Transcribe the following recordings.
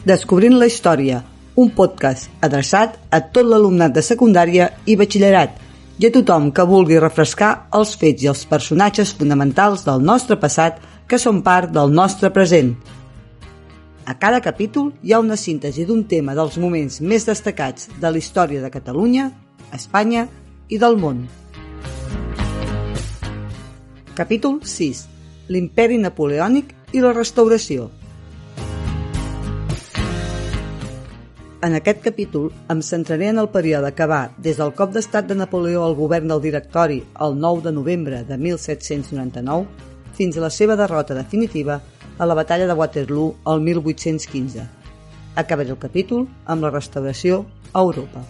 Descobrint la història, un podcast adreçat a tot l'alumnat de secundària i batxillerat i a tothom que vulgui refrescar els fets i els personatges fonamentals del nostre passat que són part del nostre present. A cada capítol hi ha una síntesi d'un tema dels moments més destacats de la història de Catalunya, Espanya i del món. Capítol 6. L'imperi napoleònic i la restauració. En aquest capítol em centraré en el període que va des del cop d'estat de Napoleó al govern del directori el 9 de novembre de 1799 fins a la seva derrota definitiva a la batalla de Waterloo el 1815. Acabaré el capítol amb la restauració a Europa.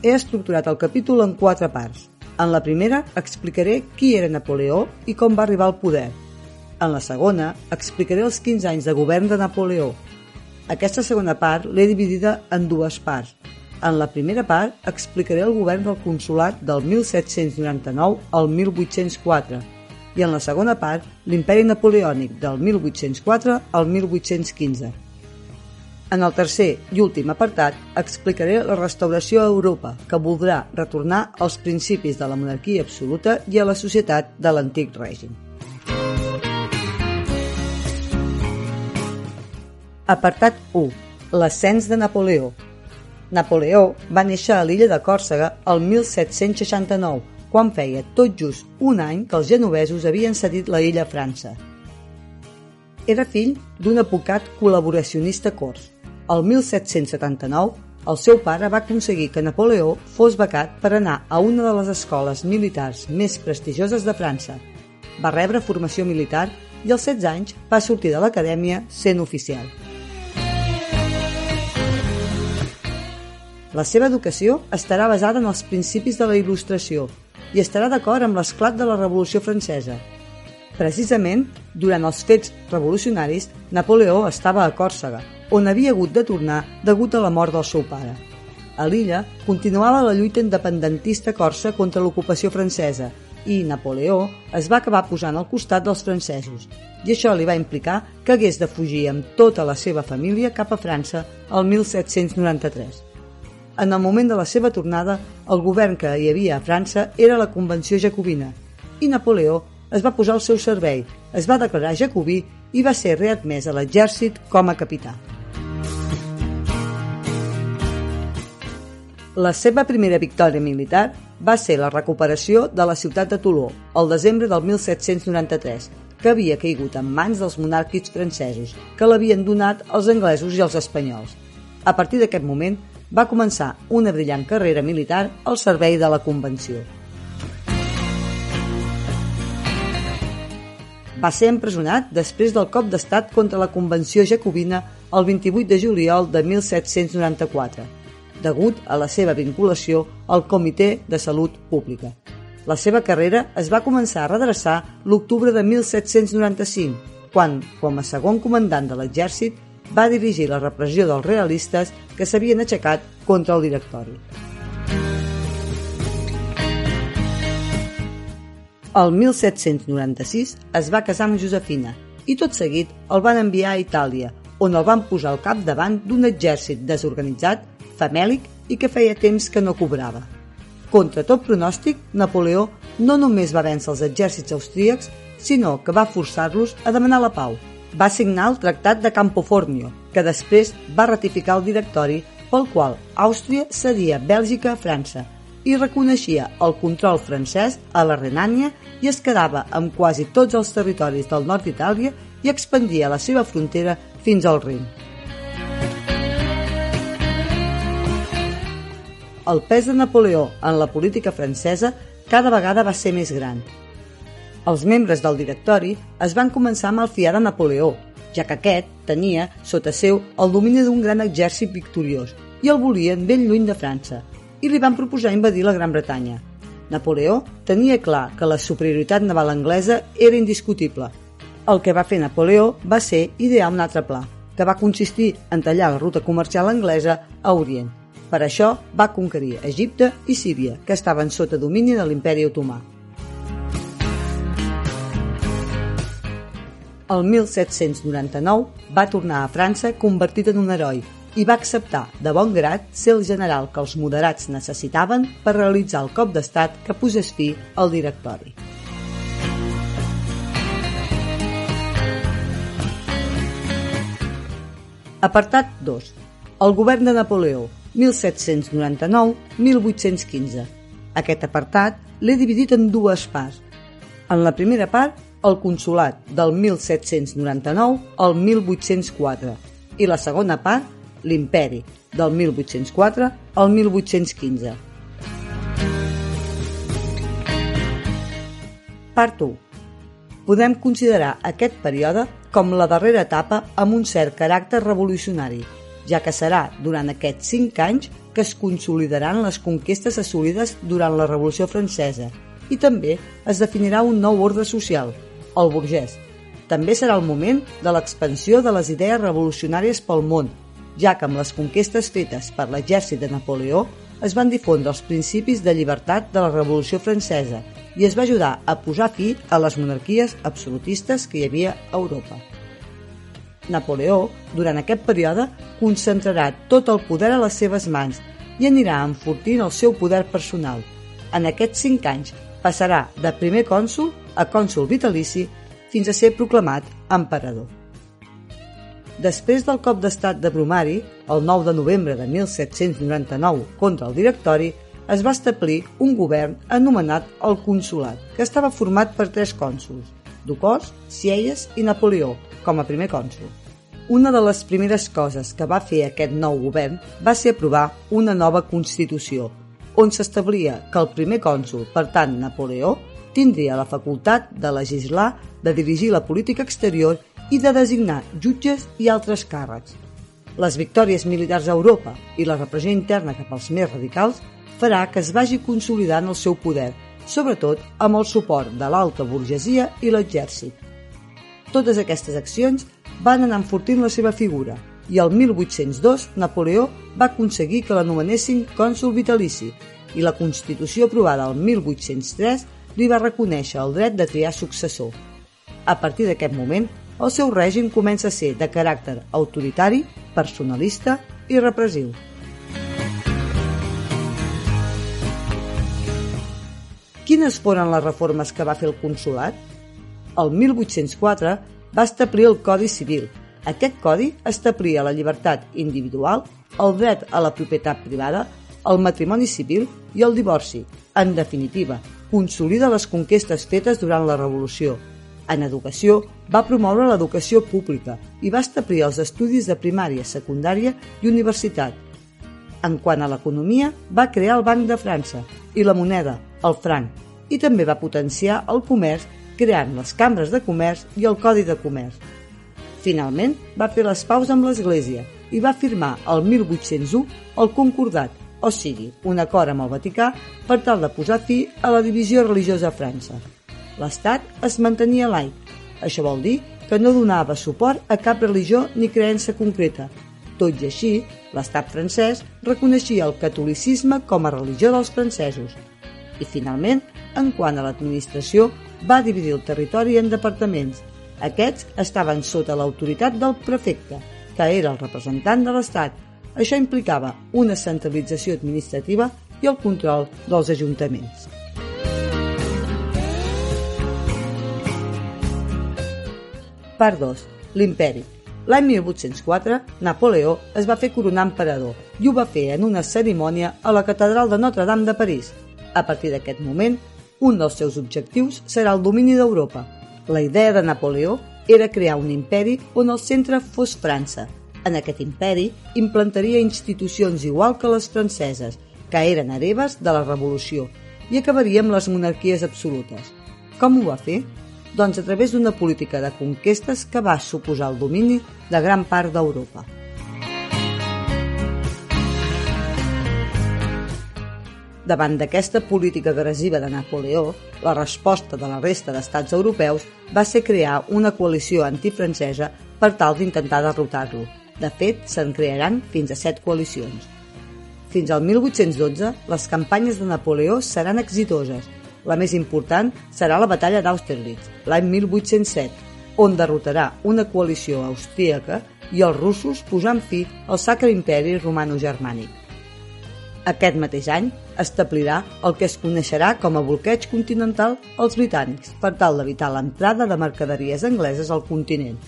He estructurat el capítol en quatre parts. En la primera explicaré qui era Napoleó i com va arribar al poder. En la segona explicaré els 15 anys de govern de Napoleó. Aquesta segona part l'he dividida en dues parts. En la primera part explicaré el govern del consulat del 1799 al 1804 i en la segona part l'imperi napoleònic del 1804 al 1815. En el tercer i últim apartat explicaré la restauració a Europa, que voldrà retornar als principis de la monarquia absoluta i a la societat de l'antic règim. Apartat 1. L'ascens de Napoleó. Napoleó va néixer a l'illa de Còrsega el 1769, quan feia tot just un any que els genovesos havien cedit la illa a França. Era fill d'un advocat col·laboracionista cors el 1779, el seu pare va aconseguir que Napoleó fos becat per anar a una de les escoles militars més prestigioses de França. Va rebre formació militar i als 16 anys va sortir de l'acadèmia sent oficial. La seva educació estarà basada en els principis de la il·lustració i estarà d'acord amb l'esclat de la Revolució Francesa. Precisament, durant els fets revolucionaris, Napoleó estava a Còrsega, on havia hagut de tornar degut a la mort del seu pare. A l'illa continuava la lluita independentista corsa contra l'ocupació francesa i Napoleó es va acabar posant al costat dels francesos i això li va implicar que hagués de fugir amb tota la seva família cap a França el 1793. En el moment de la seva tornada, el govern que hi havia a França era la Convenció Jacobina i Napoleó es va posar al seu servei, es va declarar jacobí i va ser readmès a l'exèrcit com a capità. La seva primera victòria militar va ser la recuperació de la ciutat de Toló, el desembre del 1793, que havia caigut en mans dels monàrquics francesos, que l'havien donat els anglesos i els espanyols. A partir d'aquest moment, va començar una brillant carrera militar al servei de la Convenció. Va ser empresonat després del cop d'estat contra la Convenció Jacobina el 28 de juliol de 1794 degut a la seva vinculació al Comitè de Salut Pública. La seva carrera es va començar a redreçar l'octubre de 1795, quan, com a segon comandant de l'exèrcit, va dirigir la repressió dels realistes que s'havien aixecat contra el directori. El 1796 es va casar amb Josefina i tot seguit el van enviar a Itàlia, on el van posar al capdavant d'un exèrcit desorganitzat famèlic i que feia temps que no cobrava. Contra tot pronòstic, Napoleó no només va vèncer els exèrcits austríacs, sinó que va forçar-los a demanar la pau. Va signar el Tractat de Campoformio, que després va ratificar el directori pel qual Àustria cedia Bèlgica a França i reconeixia el control francès a la Renània i es quedava amb quasi tots els territoris del nord d'Itàlia i expandia la seva frontera fins al Rin. el pes de Napoleó en la política francesa cada vegada va ser més gran. Els membres del directori es van començar a malfiar de Napoleó, ja que aquest tenia, sota seu, el domini d'un gran exèrcit victoriós i el volien ben lluny de França, i li van proposar invadir la Gran Bretanya. Napoleó tenia clar que la superioritat naval anglesa era indiscutible. El que va fer Napoleó va ser idear un altre pla, que va consistir en tallar la ruta comercial anglesa a Orient, per això va conquerir Egipte i Síria, que estaven sota domini de l'imperi otomà. El 1799 va tornar a França convertit en un heroi i va acceptar de bon grat ser el general que els moderats necessitaven per realitzar el cop d'estat que posés fi al directori. Apartat 2. El govern de Napoleó, 1799-1815. Aquest apartat l'he dividit en dues parts. En la primera part, el consulat del 1799 al 1804 i la segona part, l'imperi, del 1804 al 1815. Part 1. Podem considerar aquest període com la darrera etapa amb un cert caràcter revolucionari, ja que serà durant aquests cinc anys que es consolidaran les conquestes assolides durant la Revolució Francesa i també es definirà un nou ordre social, el burgès. També serà el moment de l'expansió de les idees revolucionàries pel món, ja que amb les conquestes fetes per l'exèrcit de Napoleó es van difondre els principis de llibertat de la Revolució Francesa i es va ajudar a posar fi a les monarquies absolutistes que hi havia a Europa. Napoleó, durant aquest període, concentrarà tot el poder a les seves mans i anirà enfortint el seu poder personal. En aquests cinc anys passarà de primer cònsul a cònsul vitalici fins a ser proclamat emperador. Després del cop d'estat de Brumari, el 9 de novembre de 1799 contra el directori, es va establir un govern anomenat el Consolat, que estava format per tres cònsols, Ducos, Sieyes i Napoleó, com a primer cònsol. Una de les primeres coses que va fer aquest nou govern va ser aprovar una nova Constitució, on s'establia que el primer cònsol, per tant Napoleó, tindria la facultat de legislar, de dirigir la política exterior i de designar jutges i altres càrrecs. Les victòries militars a Europa i la repressió interna cap als més radicals farà que es vagi consolidant el seu poder, sobretot amb el suport de l'alta burgesia i l'exèrcit. Totes aquestes accions van anar enfortint la seva figura i el 1802 Napoleó va aconseguir que l'anomenessin cònsul vitalici i la Constitució aprovada el 1803 li va reconèixer el dret de triar successor. A partir d'aquest moment, el seu règim comença a ser de caràcter autoritari, personalista i repressiu. Quines foren les reformes que va fer el consulat? El 1804 va establir el Codi Civil. Aquest codi establia la llibertat individual, el dret a la propietat privada, el matrimoni civil i el divorci. En definitiva, consolida les conquestes fetes durant la Revolució. En educació, va promoure l'educació pública i va establir els estudis de primària, secundària i universitat. En quant a l'economia, va crear el Banc de França i la moneda, el franc, i també va potenciar el comerç creant les cambres de comerç i el Codi de Comerç. Finalment, va fer les paus amb l'Església i va firmar el 1801 el Concordat, o sigui, un acord amb el Vaticà per tal de posar fi a la divisió religiosa a França. L'Estat es mantenia laic. Això vol dir que no donava suport a cap religió ni creença concreta. Tot i així, l'estat francès reconeixia el catolicisme com a religió dels francesos. I finalment, en quant a l'administració, va dividir el territori en departaments. Aquests estaven sota l'autoritat del prefecte, que era el representant de l'Estat. Això implicava una centralització administrativa i el control dels ajuntaments. Part 2. L'imperi. L'any 1804, Napoleó es va fer coronar emperador i ho va fer en una cerimònia a la catedral de Notre-Dame de París. A partir d'aquest moment, un dels seus objectius serà el domini d'Europa. La idea de Napoleó era crear un imperi on el centre fos França. En aquest imperi implantaria institucions igual que les franceses, que eren hereves de la Revolució, i acabaria amb les monarquies absolutes. Com ho va fer? Doncs a través d'una política de conquestes que va suposar el domini de gran part d'Europa. Davant d'aquesta política agressiva de Napoleó, la resposta de la resta d'estats europeus va ser crear una coalició antifrancesa per tal d'intentar derrotar-lo. De fet, se'n crearan fins a set coalicions. Fins al 1812, les campanyes de Napoleó seran exitoses. La més important serà la batalla d'Austerlitz, l'any 1807. on derrotarà una coalició austríaca i els russos posant fi al Sacre Imperi Romano-Germànic. Aquest mateix any establirà el que es coneixerà com a bloqueig continental als britànics per tal d'evitar l'entrada de mercaderies angleses al continent.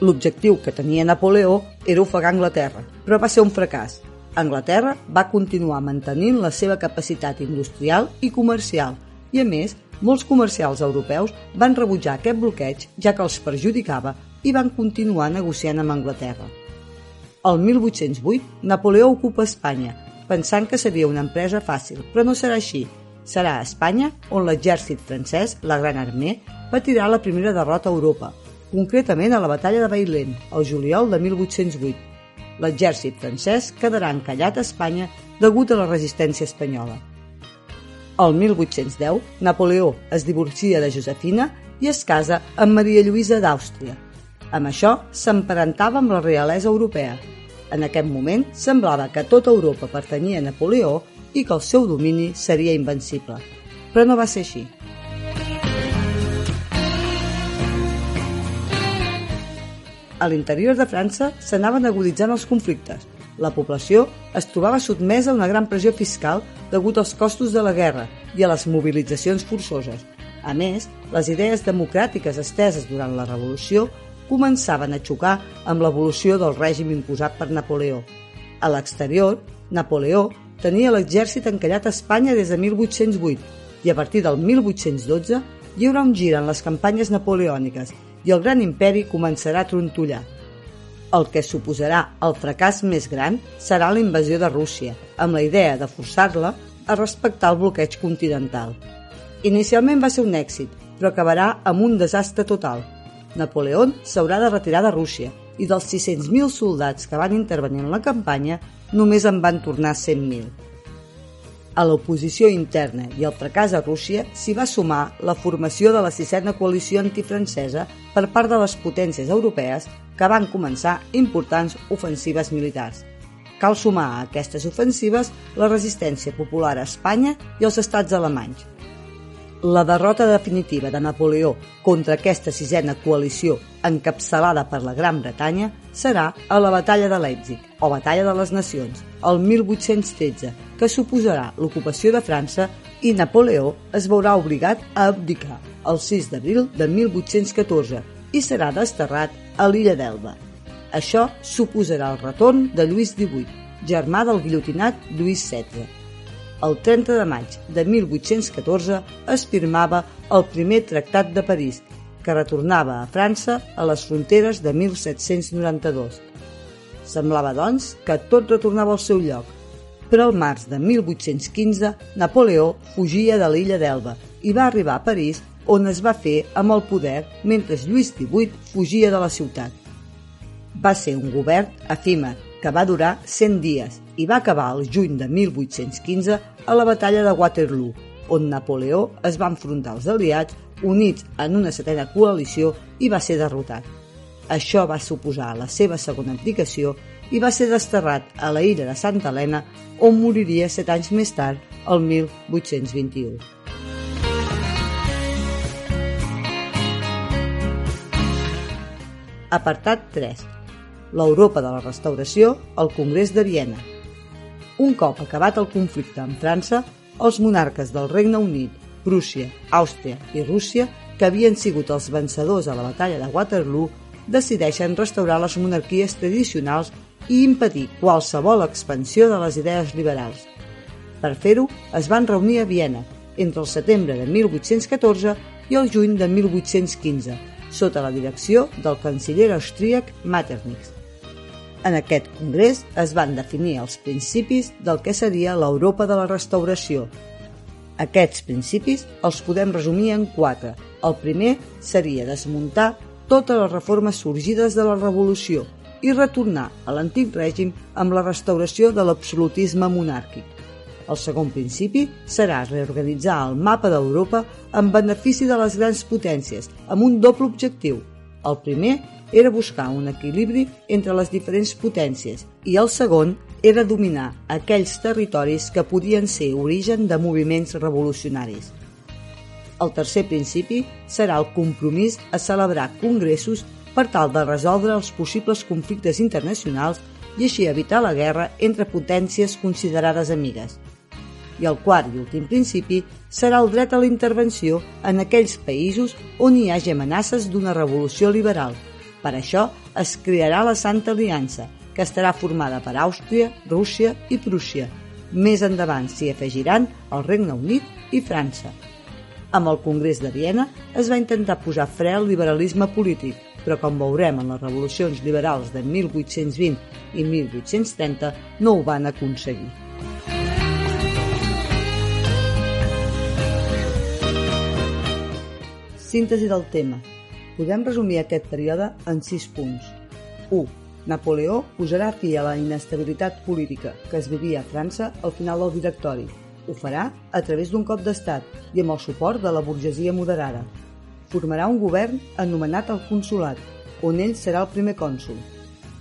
L'objectiu que tenia Napoleó era ofegar Anglaterra, però va ser un fracàs. Anglaterra va continuar mantenint la seva capacitat industrial i comercial i, a més, molts comercials europeus van rebutjar aquest bloqueig ja que els perjudicava i van continuar negociant amb Anglaterra. El 1808, Napoleó ocupa Espanya, pensant que seria una empresa fàcil, però no serà així. Serà a Espanya on l'exèrcit francès, la Gran Armée, patirà la primera derrota a Europa, concretament a la batalla de Bailén, el juliol de 1808. L'exèrcit francès quedarà encallat a Espanya degut a la resistència espanyola. El 1810, Napoleó es divorcia de Josefina i es casa amb Maria Lluïsa d'Àustria. Amb això s'emparentava amb la realesa europea. En aquest moment semblava que tota Europa pertanyia a Napoleó i que el seu domini seria invencible. Però no va ser així. A l'interior de França s'anaven aguditzant els conflictes. La població es trobava sotmesa a una gran pressió fiscal degut als costos de la guerra i a les mobilitzacions forçoses. A més, les idees democràtiques esteses durant la Revolució començaven a xocar amb l'evolució del règim imposat per Napoleó. A l'exterior, Napoleó tenia l'exèrcit encallat a Espanya des de 1808 i a partir del 1812 hi haurà un gir en les campanyes napoleòniques i el gran imperi començarà a trontollar. El que suposarà el fracàs més gran serà la invasió de Rússia, amb la idea de forçar-la a respectar el bloqueig continental. Inicialment va ser un èxit, però acabarà amb un desastre total. Napoleó s'haurà de retirar de Rússia i dels 600.000 soldats que van intervenir en la campanya només en van tornar 100.000. A l'oposició interna i al fracàs a Rússia s'hi va sumar la formació de la sisena coalició antifrancesa per part de les potències europees que van començar importants ofensives militars. Cal sumar a aquestes ofensives la resistència popular a Espanya i els estats alemanys. La derrota definitiva de Napoleó contra aquesta sisena coalició encapçalada per la Gran Bretanya serà a la Batalla de Leipzig, o Batalla de les Nacions, el 1813, que suposarà l'ocupació de França i Napoleó es veurà obligat a abdicar el 6 d'abril de 1814 i serà desterrat a l'illa d'Elba. Això suposarà el retorn de Lluís XVIII, germà del guillotinat Lluís XVI. El 30 de maig de 1814 es firmava el primer Tractat de París, que retornava a França a les fronteres de 1792. Semblava, doncs, que tot retornava al seu lloc, però al març de 1815 Napoleó fugia de l'illa d'Elba i va arribar a París on es va fer amb el poder mentre Lluís XVIII fugia de la ciutat. Va ser un govern efímer que va durar 100 dies i va acabar el juny de 1815 a la batalla de Waterloo, on Napoleó es va enfrontar als aliats units en una setena coalició i va ser derrotat. Això va suposar la seva segona abdicació i va ser desterrat a la illa de Santa Helena, on moriria set anys més tard, el 1821. Apartat 3. L'Europa de la Restauració al Congrés de Viena. Un cop acabat el conflicte amb França, els monarques del Regne Unit, Prússia, Àustria i Rússia, que havien sigut els vencedors a la batalla de Waterloo, decideixen restaurar les monarquies tradicionals i impedir qualsevol expansió de les idees liberals. Per fer-ho, es van reunir a Viena entre el setembre de 1814 i el juny de 1815, sota la direcció del canciller austríac Metternich. En aquest congrés es van definir els principis del que seria l'Europa de la restauració. Aquests principis els podem resumir en quatre. El primer seria desmuntar totes les reformes sorgides de la Revolució – i retornar a l'antic règim amb la restauració de l'absolutisme monàrquic. El segon principi serà reorganitzar el mapa d'Europa en benefici de les grans potències, amb un doble objectiu. El primer era buscar un equilibri entre les diferents potències i el segon era dominar aquells territoris que podien ser origen de moviments revolucionaris. El tercer principi serà el compromís a celebrar congressos per tal de resoldre els possibles conflictes internacionals i així evitar la guerra entre potències considerades amigues. I el quart i últim principi serà el dret a la intervenció en aquells països on hi hagi amenaces d'una revolució liberal. Per això es crearà la Santa Aliança, que estarà formada per Àustria, Rússia i Prússia. Més endavant s'hi afegiran el Regne Unit i França. Amb el Congrés de Viena es va intentar posar fre al liberalisme polític, però com veurem en les revolucions liberals de 1820 i 1830 no ho van aconseguir. Síntesi del tema. Podem resumir aquest període en sis punts. 1. Napoleó posarà fi a la inestabilitat política que es vivia a França al final del directori. Ho farà a través d'un cop d'estat i amb el suport de la burgesia moderada. Formarà un govern anomenat el Consolat, on ell serà el primer cònsul.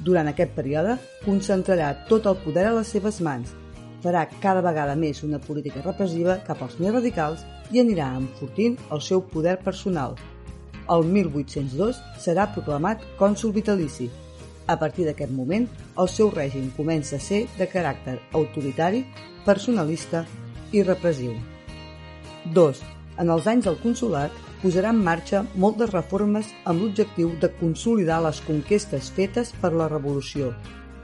Durant aquest període, concentrarà tot el poder a les seves mans, farà cada vegada més una política repressiva cap als més radicals i anirà enfortint el seu poder personal. El 1802 serà proclamat cònsul vitalici. A partir d'aquest moment, el seu règim comença a ser de caràcter autoritari, personalista i repressiu. 2. En els anys del consulat, posarà en marxa moltes reformes amb l'objectiu de consolidar les conquestes fetes per la Revolució.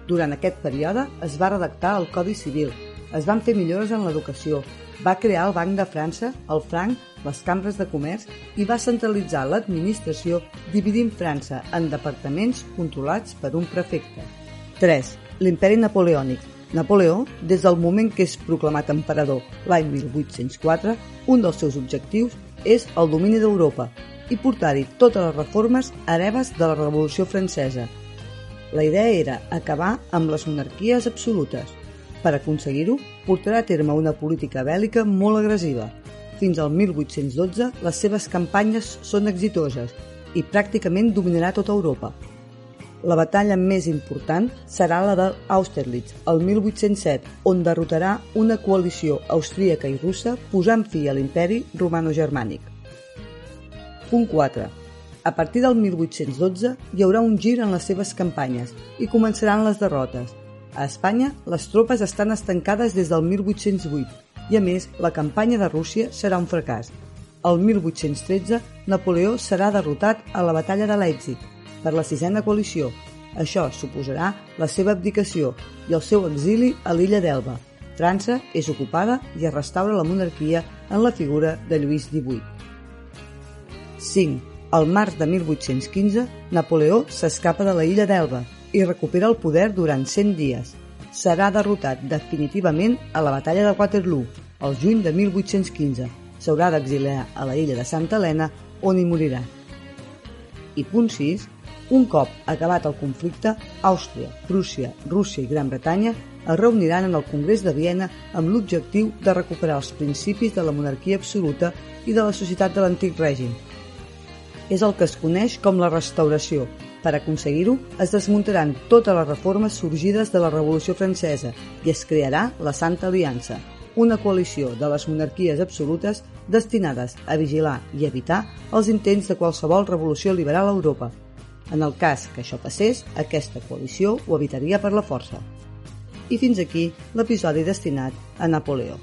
Durant aquest període es va redactar el Codi Civil, es van fer millores en l'educació, va crear el Banc de França, el franc, les cambres de comerç i va centralitzar l'administració dividint França en departaments controlats per un prefecte. 3. L'imperi napoleònic. Napoleó, des del moment que és proclamat emperador l'any 1804, un dels seus objectius és el domini d'Europa i portar-hi totes les reformes hereves de la Revolució Francesa. La idea era acabar amb les monarquies absolutes. Per aconseguir-ho, portarà a terme una política bèl·lica molt agressiva. Fins al 1812, les seves campanyes són exitoses i pràcticament dominarà tota Europa. La batalla més important serà la d'Austerlitz, el 1807, on derrotarà una coalició austríaca i russa posant fi a l'imperi romano-germànic. Punt 4. A partir del 1812 hi haurà un gir en les seves campanyes i començaran les derrotes. A Espanya, les tropes estan estancades des del 1808 i, a més, la campanya de Rússia serà un fracàs. El 1813, Napoleó serà derrotat a la batalla de Leipzig per la sisena coalició. Això suposarà la seva abdicació i el seu exili a l'illa d'Elba. França és ocupada i es restaura la monarquia en la figura de Lluís XVIII. 5. Al març de 1815, Napoleó s'escapa de la illa d'Elba i recupera el poder durant 100 dies. Serà derrotat definitivament a la batalla de Waterloo, el juny de 1815. S'haurà d'exiliar a la illa de Santa Helena, on hi morirà. I punt 6. Un cop acabat el conflicte, Àustria, Prússia, Rússia i Gran Bretanya es reuniran en el Congrés de Viena amb l'objectiu de recuperar els principis de la monarquia absoluta i de la societat de l'antic règim. És el que es coneix com la restauració. Per aconseguir-ho, es desmuntaran totes les reformes sorgides de la Revolució Francesa i es crearà la Santa Aliança, una coalició de les monarquies absolutes destinades a vigilar i evitar els intents de qualsevol revolució liberal a Europa, en el cas que això passés, aquesta coalició ho evitaria per la força. I fins aquí l'episodi destinat a Napoleó.